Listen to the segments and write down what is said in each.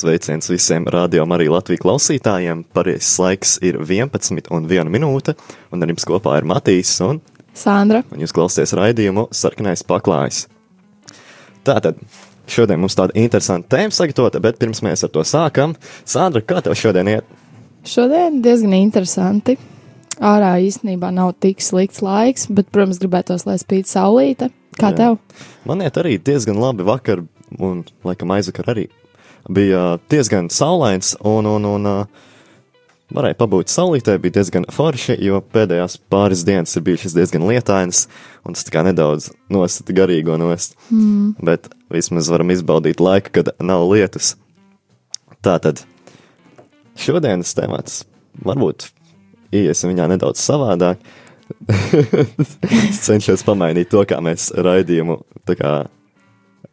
Sveiciens visiem rādījumam, arī Latvijas klausītājiem. Pareizais laiks ir 11 un 1 minūte, un ar jums kopā ir Matīs un Sandra. Un jūs klausāties raidījumu Sarkanais paklājs. Tātad, šodien mums tāda interesanta tēma sagatavota, bet pirms mēs ar to sākam, Sandra, kā tev šodien iet? Šodien diezgan interesanti. Ārā īstenībā nav tik slikts laiks, bet, protams, gribētos, lai spīd saulīte. Kā Jā. tev? Man iet arī diezgan labi vakar, un laikam aizvakar arī bija diezgan saulains, un, un, un uh, varēja pabūt saulītē, bija diezgan forši, jo pēdējās pāris dienas ir bijušas diezgan lietainas, un tas kā nedaudz nosita garīgo nost. Mm. Bet vismaz varam izbaudīt laiku, kad nav lietus. Tātad šodienas temats varbūt iesim viņā nedaudz savādāk. es cenšos pamainīt to, kā mēs raidījumu, tā kā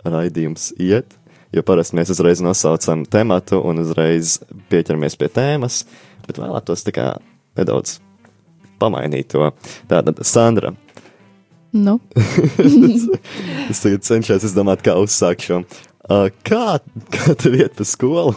raidījums iet. Jo parasti mēs uzreiz nosaucam tematu un uzreiz pieķeramies pie tēmas, bet vēlētos tā kā nedaudz pamainīt to. Tātad, Sandra, Nu, es tagad cenšos izdomāt, kā uzsākt šo. Uh, kā, kā tev iet pa skolu?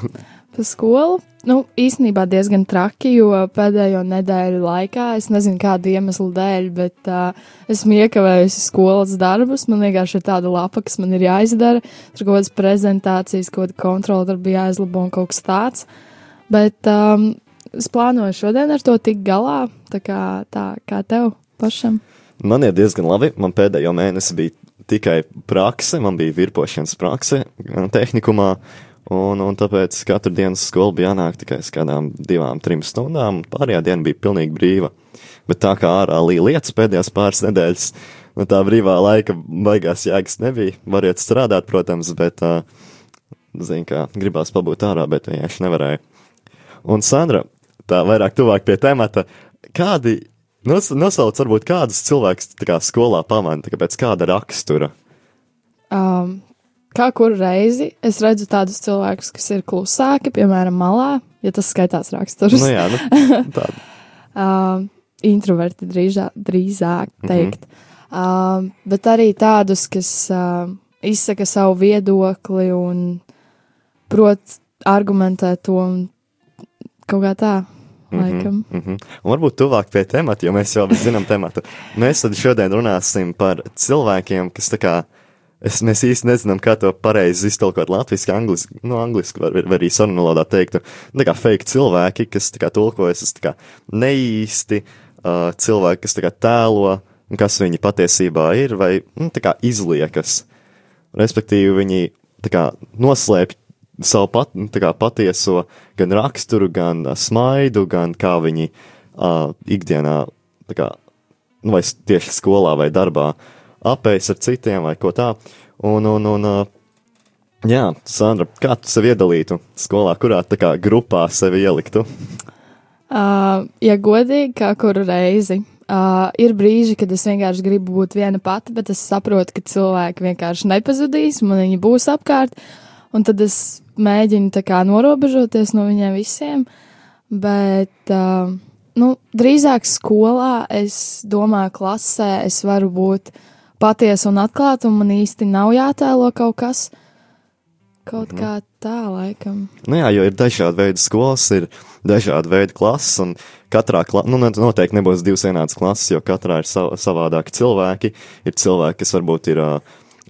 Pa skolu. Nu, īstenībā diezgan traki, jo pēdējo nedēļu laikā, es nezinu kādu iemeslu dēļ, bet uh, esmu iekavējusi skolas darbus. Man vienkārši ir tāda lapa, kas man ir jāizdara. Tur kaut kādas prezentācijas, kaut kāda kontrola darbi jāizlabo un kaut kas tāds. Bet um, es plānoju šodien ar to tikt galā. Tā kā, tā, kā tev pašam? Man ir diezgan labi. Man pēdējo mēnesi bija tikai prakse, man bija virpošanas prakse uh, tehnikumā. Un, un tāpēc katru dienu skola bija jānāk tikai uz kādām divām, trim stundām. Pārējā diena bija pilnīgi brīva. Bet tā kā ārā līja lietas pēdējās pāris nedēļas, no tā brīvā laika baigās jēgas nebija. Variet strādāt, protams, bet, zin, kā gribās pabūt ārā, bet vienkārši nevarēja. Un Sandra, tā vairāk tuvāk pie temata, kādi, nos, nosauc varbūt kādus cilvēkus skolā pamana, pēc kāda rakstura. Um, kā kuru reizi es redzu tādus cilvēkus, kas ir klusāki, piemēram, malā, ja tas skaitās raksturs. Nu jā, nu, tāda. uh, introverti drīzāk, drīzāk teikt. Mm -hmm. uh, bet arī tādus, kas uh, izsaka savu viedokli un prot argumentēt to un kaut kā tā. Laikam. Mm -hmm. Un varbūt tuvāk pie temata, jo mēs jau zinām tematu. Mēs tad šodien runāsim par cilvēkiem, kas tā kā, es, mēs īsti nezinām, kā to pareizi iztulkot latviski, angliski, nu, angliski var, var arī sarunu valodā teikt, tā kā fake cilvēki, kas tā kā tulkojas, tas tā kā neīsti, uh, cilvēki, kas tā kā tēlo, kas viņi patiesībā ir, vai, nu, tā kā izliekas. Respektīvi, viņi tā kā noslēpj savu pat, nu, kā patieso gan raksturu, gan uh, smaidu, gan kā viņi uh, ikdienā, kā, nu, vai tieši skolā vai darbā apējas ar citiem vai ko tā. Un, un, un uh, jā, Sandra, kā tu sevi iedalītu skolā, kurā tā kā grupā sevi ieliktu? Uh, ja godīgi, kā kuru reizi. Uh, ir brīži, kad es vienkārši gribu būt viena pati, bet es saprotu, ka cilvēki vienkārši nepazudīs, man viņi būs apkārt, un tad es mēģinu tā kā norobežoties no viņiem visiem. Bet, uh, nu, drīzāk skolā, es domāju, klasē es varu būt patiesa un atklāta, un man īsti nav jātēlo kaut kas. Kaut kā tā, laikam. Nu jā, jo ir dažādi veidi skolas, ir dažādi veidi klases, un katrā klasē, nu, noteikti nebūs divas vienādas klases, jo katrā ir sav, savādāki cilvēki. Ir cilvēki, kas varbūt ir, ā,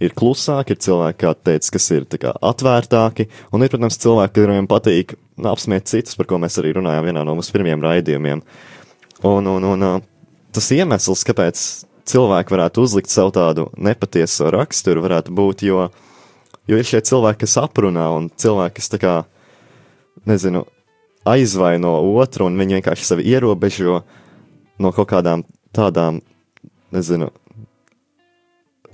ir klusāki, ir cilvēki, kā tu teici, kas ir kā atvērtāki, un ir, protams, cilvēki, kuriem patīk apsmiet citus, par ko mēs arī runājām vienā no mūsu pirmajiem raidījumiem. Un, un, un tas iemesls, kāpēc cilvēki varētu uzlikt savu tādu nepatieso raksturu, varētu būt, jo, jo ir šie cilvēki, kas aprunā, un cilvēki, kas tā kā, nezinu, aizvaino otru, un viņi vienkārši sevi ierobežo no kaut kādām tādām, nezinu,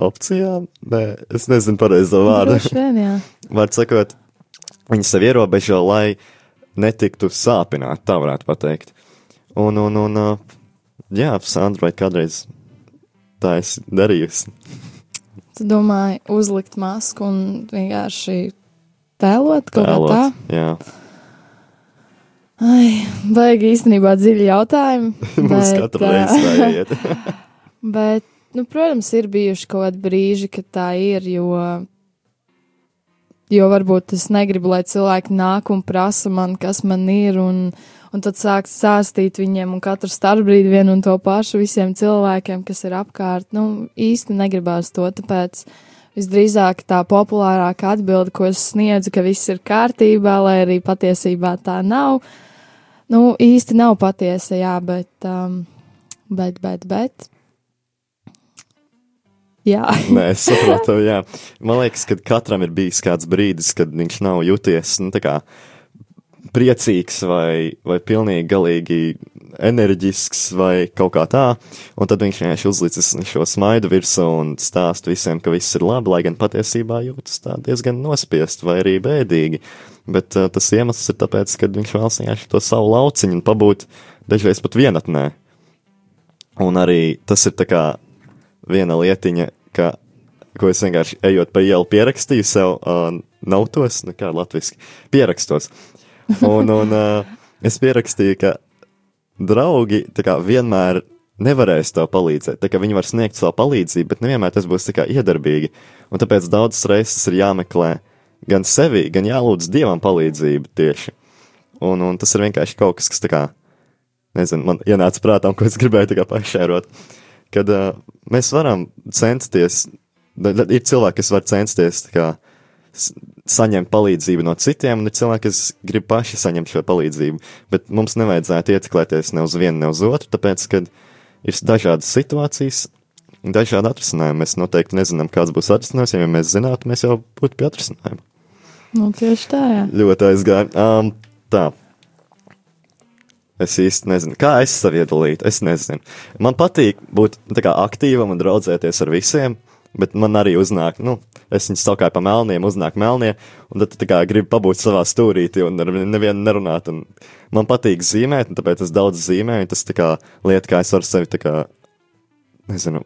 opcijām. Nē, es nezinu pareizo vārdu. Vien, jā. Vārds sakot, viņi sevi ierobežo, lai netiktu sāpināti, tā varētu pateikt. Un, un, un, jā, Sandra, vai kādreiz tā esi darījusi? Tu domāji, uzlikt masku un vienkārši tēlot kaut kā tā? Jā, Ai, baigi īstenībā dziļi jautājumi. mums bet, katru reizi tā iet. Bet, nu, protams, ir bijuši kaut kādi brīži, kad tā ir, jo jo varbūt es negribu, lai cilvēki nāk un prasa man, kas man ir, un, un tad sāk stāstīt viņiem, un katru starpbrīdi vienu un to pašu visiem cilvēkiem, kas ir apkārt. Nu, īsti negribās to, tāpēc visdrīzāk tā populārākā atbilde, ko es sniedzu, ka viss ir kārtībā, lai arī patiesībā tā nav. Nu, īsti nav patiesa, jā, bet, um, bet, bet, bet. Jā. Nē, es saprotu, jā. Man liekas, ka katram ir bijis kāds brīdis, kad viņš nav jūties, nu, tā kā priecīgs vai, vai pilnīgi galīgi enerģisks vai kaut kā tā, un tad viņš vienkārši uzlicis šo smaidu virsū un stāst visiem, ka viss ir labi, lai gan patiesībā jūtas tā diezgan nospiest vai arī bēdīgi. Bet uh, tas iemesls ir tāpēc, ka viņš vēlas vienkārši to savu lauciņu un pabūt dažreiz pat vienatnē. Un arī tas ir tā kā viena lietiņa, ka, ko es vienkārši ejot pa ielu pierakstīju sev uh, nautos, nu kā latviski, pierakstos. Un, un uh, es pierakstīju, ka draugi kā, vienmēr nevarēs tev palīdzēt. Viņi var sniegt savu palīdzību, bet nevienmēr tas būs kā iedarbīgi. Un tāpēc daudzas reizes ir jāmeklē gan sevi, gan jālūdz dievam palīdzību tieši. Un, un tas ir vienkārši kaut kas, kas kā, nezinu, man ienāca prātā, ko es gribēju pašērot. Kad uh, mēs varam censties, ir cilvēki, kas var censties kā saņemt palīdzību no citiem, un ir cilvēki, kas grib paši saņemt šo palīdzību. Bet mums nevajadzētu ieciklēties ne uz vienu, ne uz otru, tāpēc, ka ir dažādas situācijas, dažādi atrisinājumi. Mēs noteikti nezinām, kāds būs atrisinājums, ja mēs zinātu, mēs jau būtu pie atrisinājuma. Nu, tieši tā, jā. Ļoti aizgāja. Um, tā. Es īsti nezinu, kā es sev iedalītu. Es nezinu. Man patīk būt kā, aktīvam un draudzēties ar visiem, bet man arī uznāk, nu, es viņus saukāju pa melniem, uznāk melnie, un tad tā kā gribu pabūt savā stūrītī un ar nevienu nerunāt, un man patīk zīmēt, un tāpēc es daudz zīmēju, tas tā kā lieta, kā es varu sevi tā kā, nezinu,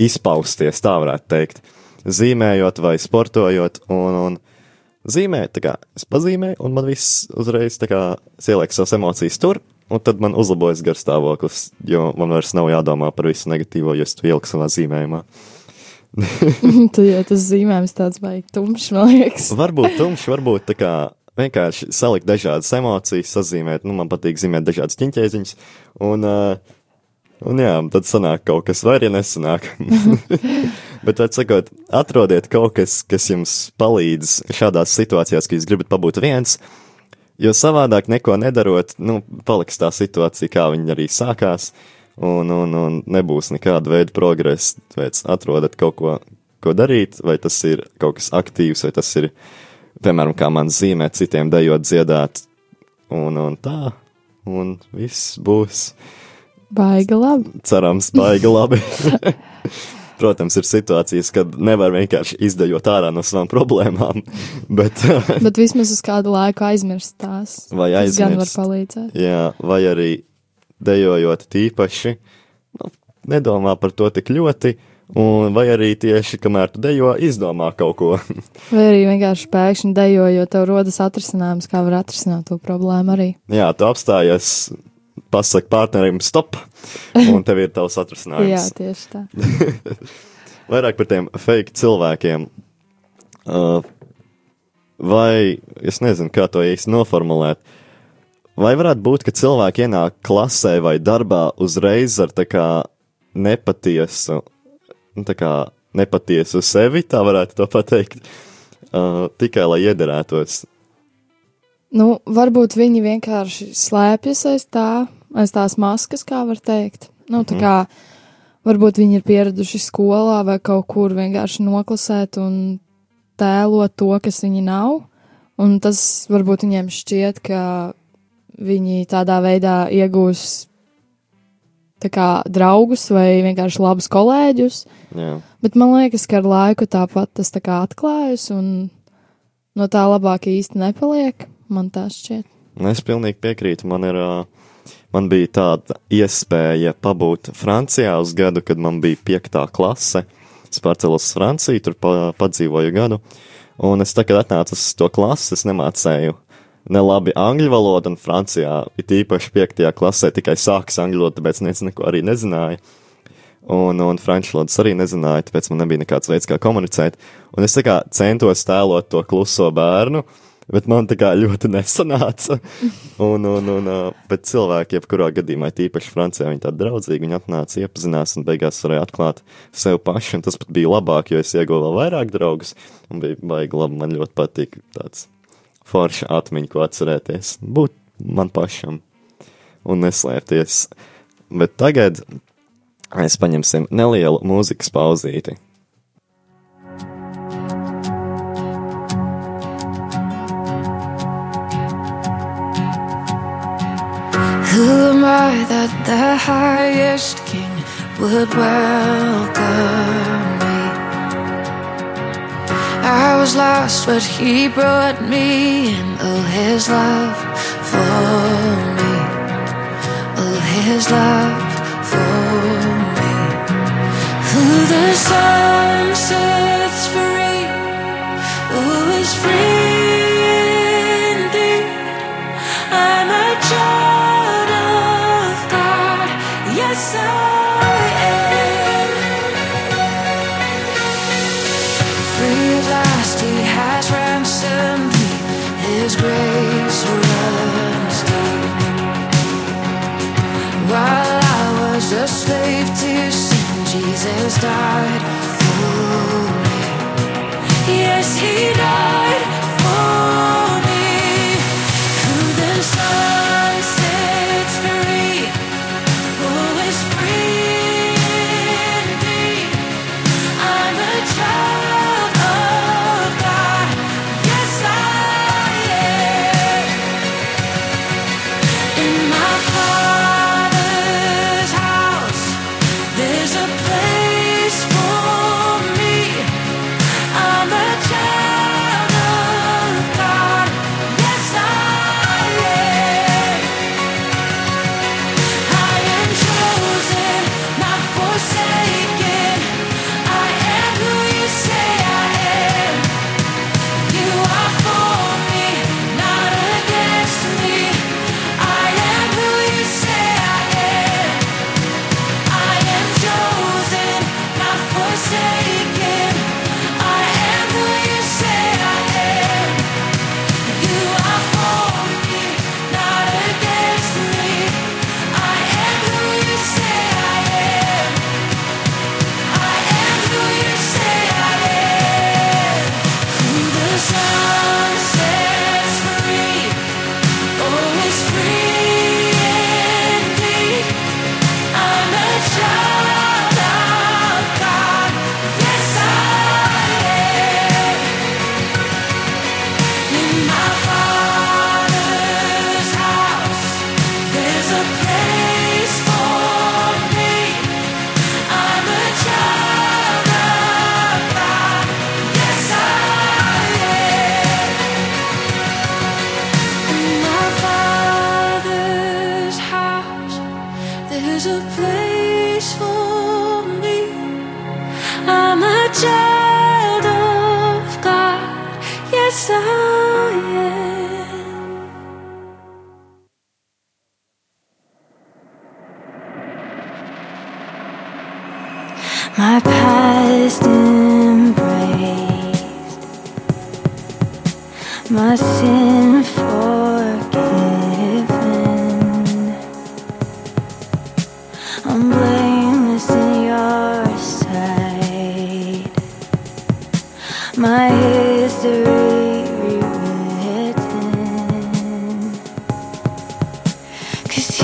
izpausties, tā varētu teikt, zīmējot vai sportojot, un, un zīmēt, tā kā es pazīmēju, un man viss uzreiz tā kā ieliek savas emocijas tur, un tad man uzlabojas garstāvoklis, jo man vairs nav jādomā par visu negatīvo, jo es to ieliku savā zīmējumā. Tad jau tas zīmējums tāds baigi tumšs, man liekas. varbūt tumšs, varbūt tā kā vienkārši salikt dažādas emocijas, sazīmēt, nu, man patīk zīmēt dažādas ķiņķēziņas, un, uh, un jā, tad sanāk kaut kas, vai arī nesanāk. Bet, tad sakot, atrodiet kaut kas, kas jums palīdz šādās situācijās, ka jūs gribat pabūt viens, jo savādāk neko nedarot, nu, paliks tā situācija, kā viņa arī sākās. Uh, un, un, un nebūs nekāda veida progresa. Tāpēc atrodat kaut ko, ko darīt, vai tas ir kaut kas aktīvs, vai tas ir, piemēram, kā man zīmē, citiem dejot, dziedāt, un, un tā, un viss būs. Baigi labi. Cerams, baigi labi. Protams, ir situācijas, kad nevar vienkārši izdejot ārā no savām problēmām, bet. bet vismaz uz kādu laiku aizmirst tās. Vai aizmirst? Tas gan var palīdzēt. Jā, vai arī dejojot tīpaši, nu, nedomā par to tik ļoti, un vai arī tieši kamēr tu dejo, izdomā kaut ko. vai arī vienkārši pēkšņi dejojot, tev rodas atrisinājums, kā var atrisināt to problēmu arī. Jā, tu apstājies, pasaki partnerim stop, un tev ir tavs atrisinājums. Jā, tieši tā. Vairāk par tiem fake cilvēkiem. Uh, vai es nezinu, kā to īsti noformulēt. Uh, Vai varētu būt, ka cilvēki ienāk klasē vai darbā uzreiz ar tā kā nepatiesu, nu, tā kā nepatiesu sevi, tā varētu to pateikt, uh, tikai lai iederētos? Nu, varbūt viņi vienkārši slēpjas aiz tā, aiz tās maskas, kā var teikt. Nu, tā mhm. kā varbūt viņi ir pieraduši skolā vai kaut kur vienkārši noklasēt un tēlot to, kas viņi nav. Un tas varbūt viņiem šķiet, ka viņi tādā veidā iegūs tā kā draugus vai vienkārši labus kolēģus. Jā. Bet man liekas, ka ar laiku tāpat tas tā kā atklājas un no tā labāk īsti nepaliek. Man tā šķiet. Es pilnīgi piekrītu. Man ir. Man bija tāda iespēja pabūt Francijā uz gadu, kad man bija piektā klase. Es pārcēlos uz Franciju, tur pa, padzīvoju gadu. Un es tagad atnācu uz to klasi, es nemācēju nelabi angļu valodu, un Francijā it īpaši 5. klasē tikai sākas angļu valoda, tāpēc neviens neko arī nezināja. un, un franču valodas arī nezināju, tāpēc man nebija nekāds veids, kā komunicēt. Un es kā centos tēlot to kluso bērnu, bet man tā kā ļoti nesanāca. Un, un, un, bet cilvēki, jebkurā gadījumā, tīpaši Francijā, viņi tādi draudzīgi, viņi atnāca, iepazinās un beigās varēja atklāt sev paši, un tas pat bija labāk, jo es ieguvu vēl vairāk draugus, un bija baigi labi, man ļoti patīk tāds forša atmiņa, ko atcerēties, būt man pašam un neslēpties. Bet tagad mēs paņemsim nelielu mūzikas pauzīti. Who am I that the highest king would welcome me? I was lost, but he brought me in. Oh, his love for me. Oh, his love for me. Who the sun sets free, who is free indeed. I'm a child of God. Yes, I a slave to sin, Jesus died for me. Yes, He died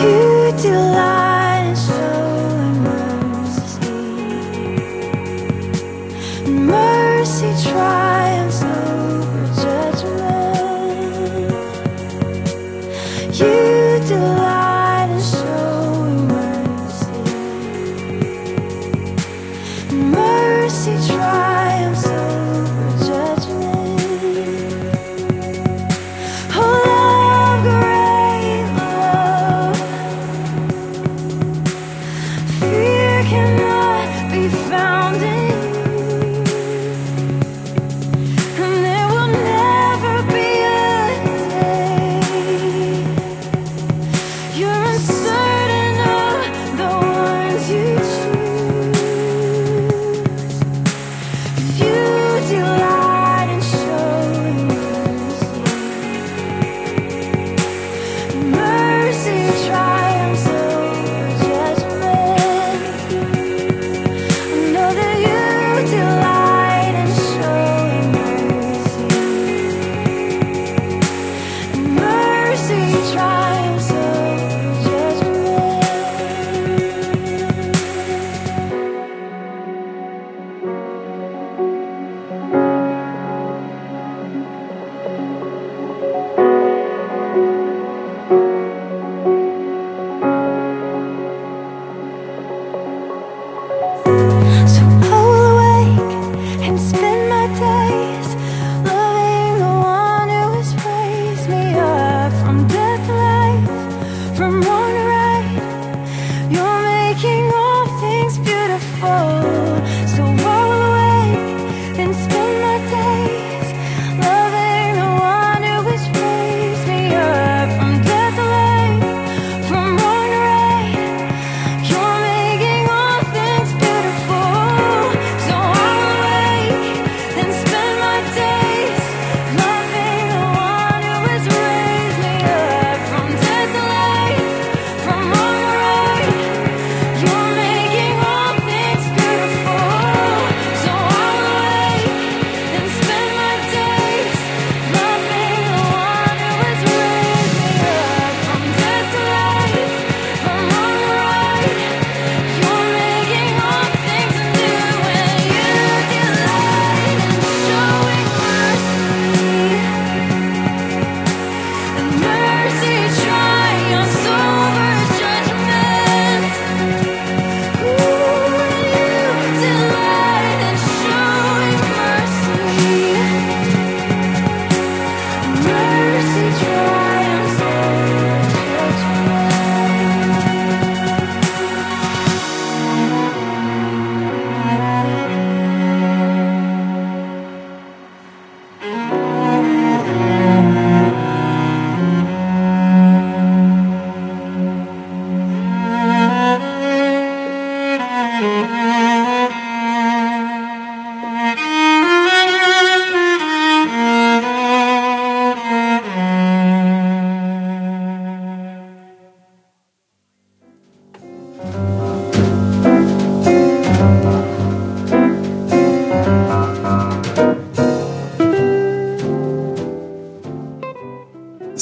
you delight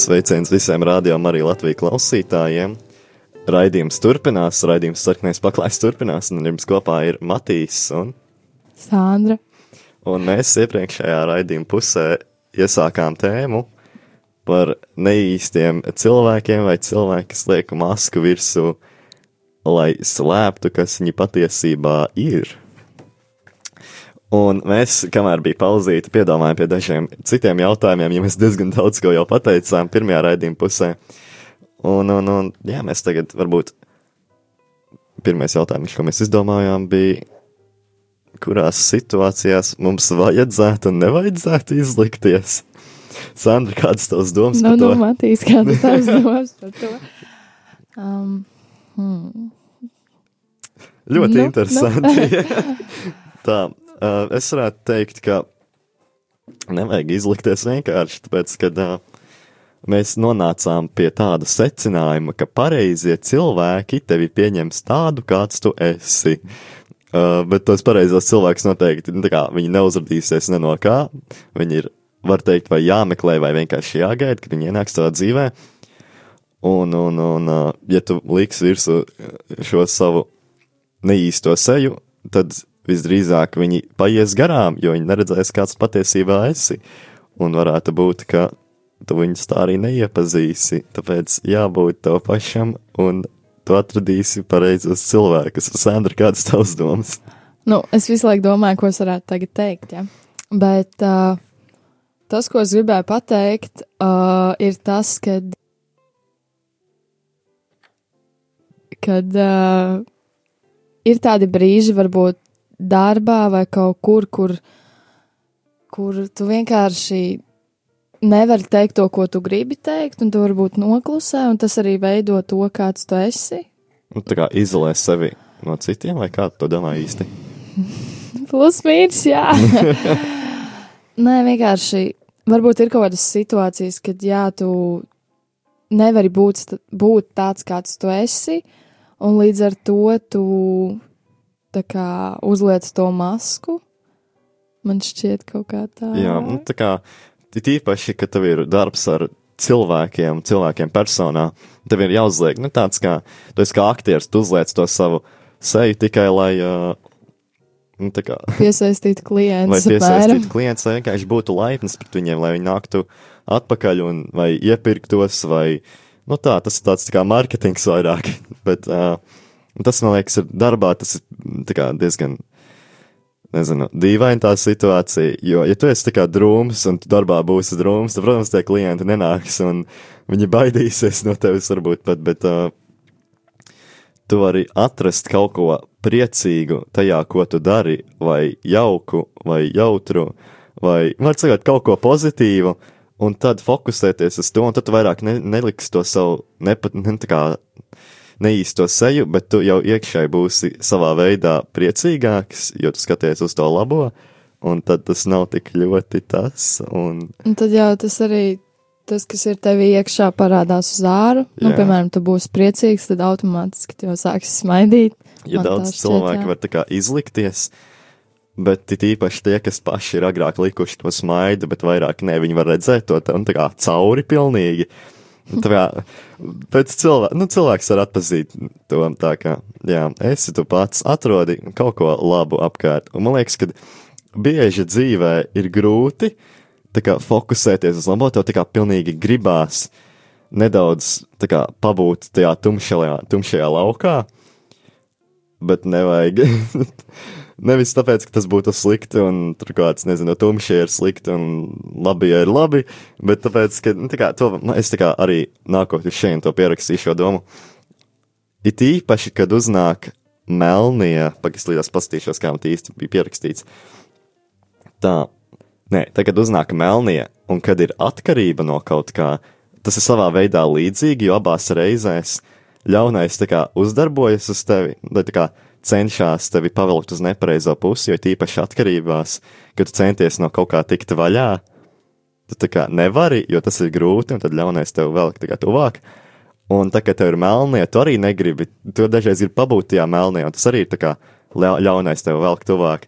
Sveiciens visiem rādījumam, arī Latvijas klausītājiem. Raidījums turpinās, raidījums sarkanais paklājs turpinās, un jums kopā ir Matīs un, Sandra. un mēs iepriekšējā raidījuma pusē iesākām tēmu par neīstiem cilvēkiem vai cilvēki, kas liek masku virsū, lai slēptu, kas viņi patiesībā ir. Un mēs, kamēr bija pauzīte, piedomājām pie dažiem citiem jautājumiem, jo mēs diezgan daudz ko jau pateicām pirmajā raidījuma pusē. Un, un, un jā, mēs tagad varbūt pirmais jautājums, ko mēs izdomājām, bija, kurās situācijās mums vajadzētu un nevajadzētu izlikties. Sandra, kādas tavas domas Nu, par nu, to? Matīs, kādas tavas domas par to? Um, hmm. Ļoti Nu, interesanti. Tā, uh, es varētu teikt, ka nevajag izlikties vienkārši, tāpēc, ka uh, mēs nonācām pie tāda secinājuma, ka pareizie cilvēki tevi pieņems tādu, kāds tu esi. Uh, bet tos pareizos cilvēkus noteikti, nu, kā neuzradīsies ne no kā, viņi ir, var teikt, vai jāmeklē, vai vienkārši jāgaida, kad viņi ienāks tavā dzīvē. Un, un, un, uh, ja tu liks virsū šo savu neīsto seju, tad visdrīzāk viņi paies garām, jo viņi neredzēs, kāds patiesībā esi. Un varētu būt, ka tu viņus tā arī neiepazīsi. Tāpēc jābūt tev pašam, un tu atradīsi pareizos cilvēkus. Sandra, kādas tavas domas? Nu, es visu laiku domāju, ko es varētu tagad teikt, ja? bet uh, tas, ko es gribēju pateikt, uh, ir tas, ka kad uh, ir tādi brīži, varbūt darbā vai kaut kur, kur, kur tu vienkārši nevari teikt to, ko tu gribi teikt, un tu varbūt noklusē, un tas arī veido to, kāds tu esi. Nu, tā kā izolē sevi no citiem, vai kā tu to domā īsti? Plus mīnus, jā. Nē, vienkārši varbūt ir kaut kādas situācijas, kad jā, tu nevari būt, būt tāds, kāds tu esi, un līdz ar to tu kā uzliec to masku. Man šķiet kaut kā tā. Jā, nu, tā kā it īpaši, ka tev ir darbs ar cilvēkiem, cilvēkiem personā, tev ir jāuzliek, nu, tāds kā, tu esi kā aktieris, tu uzliec to savu seju tikai, lai, uh, nu, tā kā, Piesaistīt lai klientus. piesaistītu klientus, lai vienkārši būtu laipns pret viņiem, lai viņi nāktu atpakaļ un vai iepirktos, vai, nu, tā, tas ir tāds tā kā mārketings vairāk, bet, uh, tas, man liekas, ir darbā, tas ir, kā, diezgan, nezinu, dīvaina tā situācija, jo, ja tu esi kā drūms un tu darbā būsi drūms, tad, protams, tie klienti nenāks un viņi baidīsies no tevis varbūt pat, bet uh, tu vari atrast kaut ko priecīgu tajā, ko tu dari, vai jauku, vai jautru, vai, var sakot, kaut ko pozitīvu, un tad fokusēties uz to, un tad vairāk ne, neliks to savu nepat, ne, tā kā neīsto seju, bet tu jau iekšēji būsi savā veidā priecīgāks, jo tu skaties uz to labo, un tad tas nav tik ļoti tas, un Un tad jau tas arī, tas, kas ir tevī iekšā, parādās uz āru. Nu, Jā. piemēram, tu būsi priecīgs, tad automātiski jau sāksi smaidīt. ja Man daudz cilvēku var tā kā izlikties, bet īpaši tie, kas paši ir agrāk likuši to smaidu, bet vairāk ne, viņi var redzēt to tam tā kā cauri pilnīgi. Kā, pēc cilvēka, nu, cilvēks var atpazīt to tā kā, jā, esi tu pats, atrodi kaut ko labu apkārt. Un man liekas, ka bieži dzīvē ir grūti kā fokusēties uz labo, tev tā kā pilnīgi gribās nedaudz kā pabūt tajā tumšajā, tumšajā laukā, bet nevajag. Nevis tāpēc, ka tas būtu slikti, un tur kāds, nezinu, tumšie ir slikti, un labi ir labi, bet tāpēc, ka, nu, tā kā, to, nu, es tā kā arī nākot uz šeit to pierakstīšu šo domu. It īpaši, kad uznāk melnie, pagaidās līdz paskatīšos, kā man īsti bija pierakstīts. Tā, nē, tagad uznāk melnie, un kad ir atkarība no kaut kā, tas ir savā veidā līdzīgi, jo abās reizēs ļaunais kā uzdarbojas uz tevi, lai kā cenšas tevi pavilkt uz nepareizo pusi, jo tīpaši atkarībās, kad centies no kaut kā tikt vaļā, tā kā nevari, jo tas ir grūti, un tad ļaunais tev tā kā tuvāk. Un tā kā tev ir melnie, tu arī negribi, tu dažreiz gribi pabūt tajā melnē, un tas arī ir kā ļa- ļaunais tev velk tuvāk.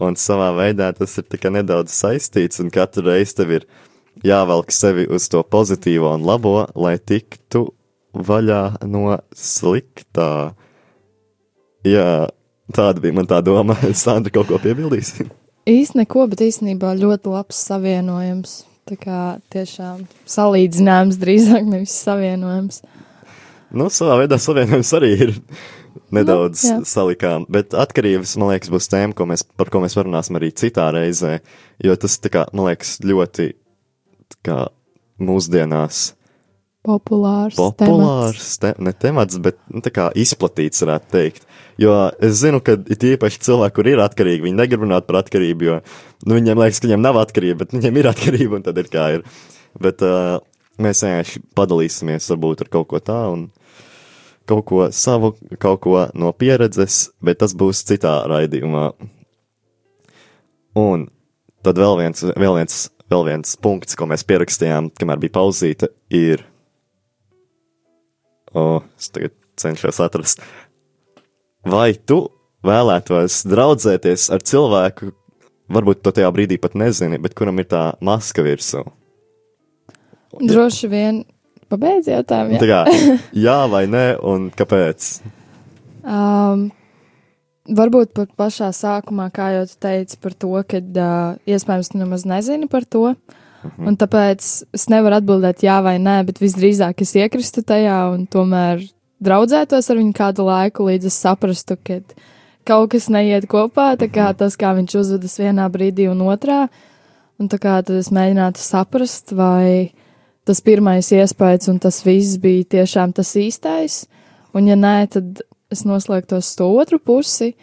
Un savā veidā tas ir nedaudz saistīts, un katru reizi tev ir jāvelk sevi uz to pozitīvo un labo, lai tiktu vaļā no sliktā. Jā, tāda bija man tā doma. Sandra kaut ko piebildīs. Īsti neko, bet īstenībā ļoti labs savienojums. Tā kā tiešām salīdzinājums drīzāk nevis savienojums. Nu, savā veidā savienojums arī ir nedaudz jā. nu, salikām, bet atkarības, man liekas, būs tēma, ko mēs, par ko mēs parunāsim arī citā reizē, jo tas, kā, man liekas, ļoti, kā, mūsdienās Populārs. temats. populārs, te, ne temats, bet, nu, tā kā izplatīts, varētu teikt. Jo es zinu, ka it īpaši cilvēki, kur ir atkarīgi, viņi negrib runāt par atkarību, jo, nu, viņiem liekas, ka viņiem nav atkarība, bet viņiem ir atkarība, un tad ir kā ir. Bet uh, mēs vienkārši padalīsimies varbūt ar kaut ko tā, un kaut ko savu, kaut ko no pieredzes, bet tas būs citā raidījumā. Un tad vēl viens, vēl viens, vēl viens punkts, ko mēs pierakstījām, kamēr bija pauzīte, ir. O, es tagad cenšos atrast. Vai tu vēlētos draudzēties ar cilvēku, varbūt to tajā brīdī pat nezini, bet kuram ir tā maska virsū? Droši vien pabeidz jautājumu. Tā Jā. kā, jā vai nē, un kāpēc? Um, varbūt pat pašā sākumā, kā jau tu teici, par to, ka uh, iespējams tu nemaz nezini par to. Un tāpēc es nevaru atbildēt jā vai nē, bet visdrīzāk es iekristu tajā un tomēr draudzētos ar viņu kādu laiku, līdz es saprastu, ka kaut kas neiet kopā, tā kā tas, kā viņš uzvedas vienā brīdī un otrā. Un tā kā tad es mēģinātu saprast, vai tas pirmais iespējas un tas viss bija tiešām tas īstais. Un ja nē, tad es noslēgtos to otru pusi.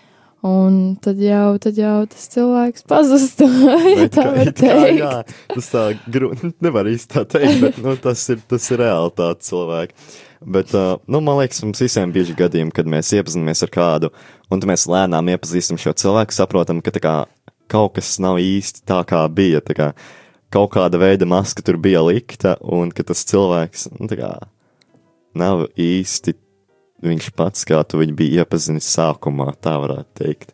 Un tad jau, tad jau tas cilvēks pazustu. ja tā kā- var it kā, teikt. jā, tas tā grūti, nevar īsti tā teikt, bet nu, tas, ir, tas ir realitāte cilvēki. Bet, uh, nu, man liekas, mums visiem bieži gadījumi, kad mēs iepazinamies ar kādu, un mēs lēnām iepazīstam šo cilvēku, saprotam, ka tā kā, kaut kas nav īsti tā, kā bija. Tā kā, kaut kāda veida maska tur bija likta, un ka tas cilvēks nu, kā, nav īsti viņš pats, kā tu viņu biji iepazinis sākumā, tā varētu teikt.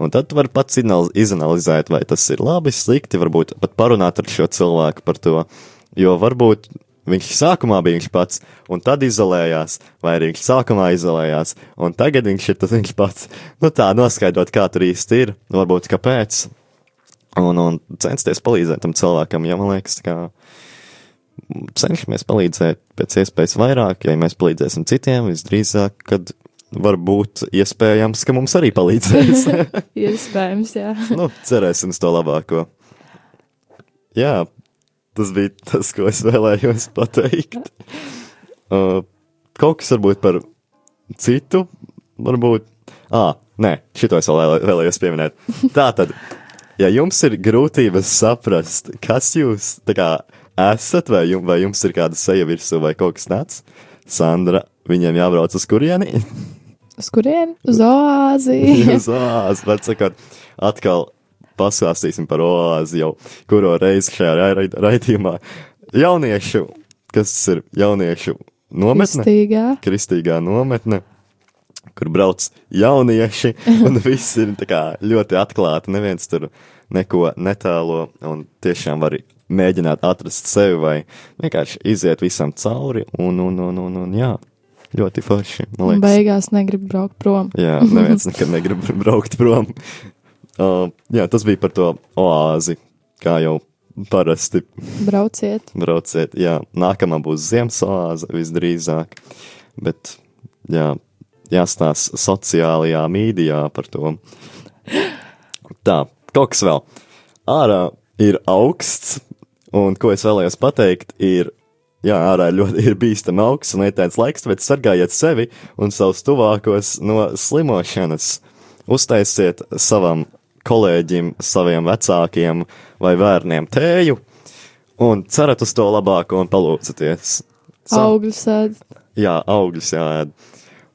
Un tad tu vari pats izanalizēt, vai tas ir labi, slikti, varbūt pat parunāt ar šo cilvēku par to. Jo varbūt viņš sākumā bija viņš pats, un tad izolējās, vai arī viņš sākumā izolējās, un tagad viņš ir tas viņš pats. Nu tā, noskaidrot, kā tur īsti ir, varbūt kāpēc. Un, un censties palīdzēt tam cilvēkam, jo man liekas, ka cenšamies palīdzēt pēc iespējas vairāk, ja mēs palīdzēsim citiem, visdrīzāk, kad var būt iespējams, ka mums arī palīdzēs. Iespējams, jā. nu, cerēsim to labāko. Jā, tas bija tas, ko es vēlējos pateikt. Uh, kaut kas varbūt par citu, varbūt. Ah, nē, šito es vēl vēlē- vēlējos pieminēt. Tā tad, ja jums ir grūtības saprast, kas jūs tā kā esat, vai, jum, vai jums ir kāda seja virsū vai kaut kas tāds, Sandra, viņiem jābrauc uz kurieni? Uz kurieni? Uz oāzi. uz oāzi, var sakot, atkal pastāstīsim par oāzi jau kuro reizi šajā rai- rai- raidījumā. Jauniešu, kas ir jauniešu nometne, Kristīgā. kristīgā nometne, kur brauc jaunieši, un viss ir kā ļoti atklāti, neviens tur neko netālo, un tiešām var mēģināt atrast sevi vai vienkārši iziet visam cauri, un, un, un, un, un jā, ļoti forši, beigās negrib braukt prom. Jā, neviens nekad negrib braukt prom. Uh, jā, tas bija par to oāzi, kā jau parasti Brauciet. brauciet. Jā, nākamā būs ziemas oāze visdrīzāk, bet jā, jāstās sociālajā mīdijā par to. Tā, kaut kas vēl. Ārā ir augsts, un ko es vēlējos pateikt, ir, jā, ārā ļoti ir bīstami augsts un ir tāds laiks, tāpēc sargājiet sevi un savus tuvākos no slimošanas. Uztaisiet savam kolēģim, saviem vecākiem vai bērniem tēju un cerat uz to labāko un palūdzaties. Sa- Augļus ēd. Jā, augļus jāēd.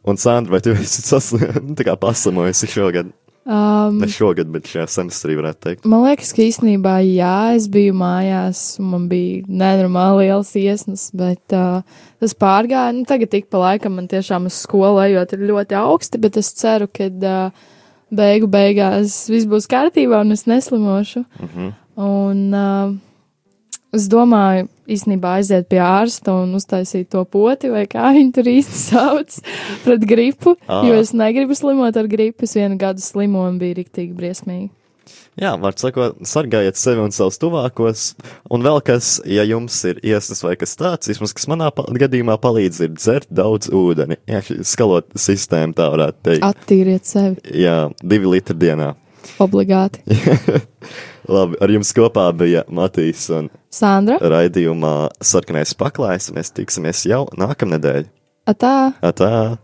Un, Sandra, vai tu esi saslimusi, šogad? Um, Ne šogad, bet šajā semestrī varētu teikt. man liekas, ka īstenībā jā, es biju mājās, un man bija nenormāli liels iesnas, bet uh, tas pārgāja. Nu, tagad tik pa laikam man tiešām uz skolu ejot ir ļoti augsti, bet es ceru, ka uh, beigu beigās viss būs kārtībā un es neslimošu. Uh -huh. Un, uh, Es domāju, īstenībā aiziet pie ārsta un uztaisīt to poti, vai kā viņi tur īsti sauc, pret gripu. Ā. Jo es negribu slimot ar gripu. Es vienu gadu slimoju un bija riktīgi briesmīgi. Jā, var sakot, sargājiet sevi un savus tuvākos. Un vēl kas, ja jums ir iesnas vai kas tāds, vismaz kas manā pa gadījumā palīdz, ir dzert daudz ūdeni. Jā, skalot sistēma tā varētu teikt. Attīriet sevi Jā, divi litri dienā. obligāti. Labi, ar jums kopā bija Matīs un Sandra, raidījumā Sarkanais paklājs. Mēs tiksimies jau nākamnedēļ. atā! Atā!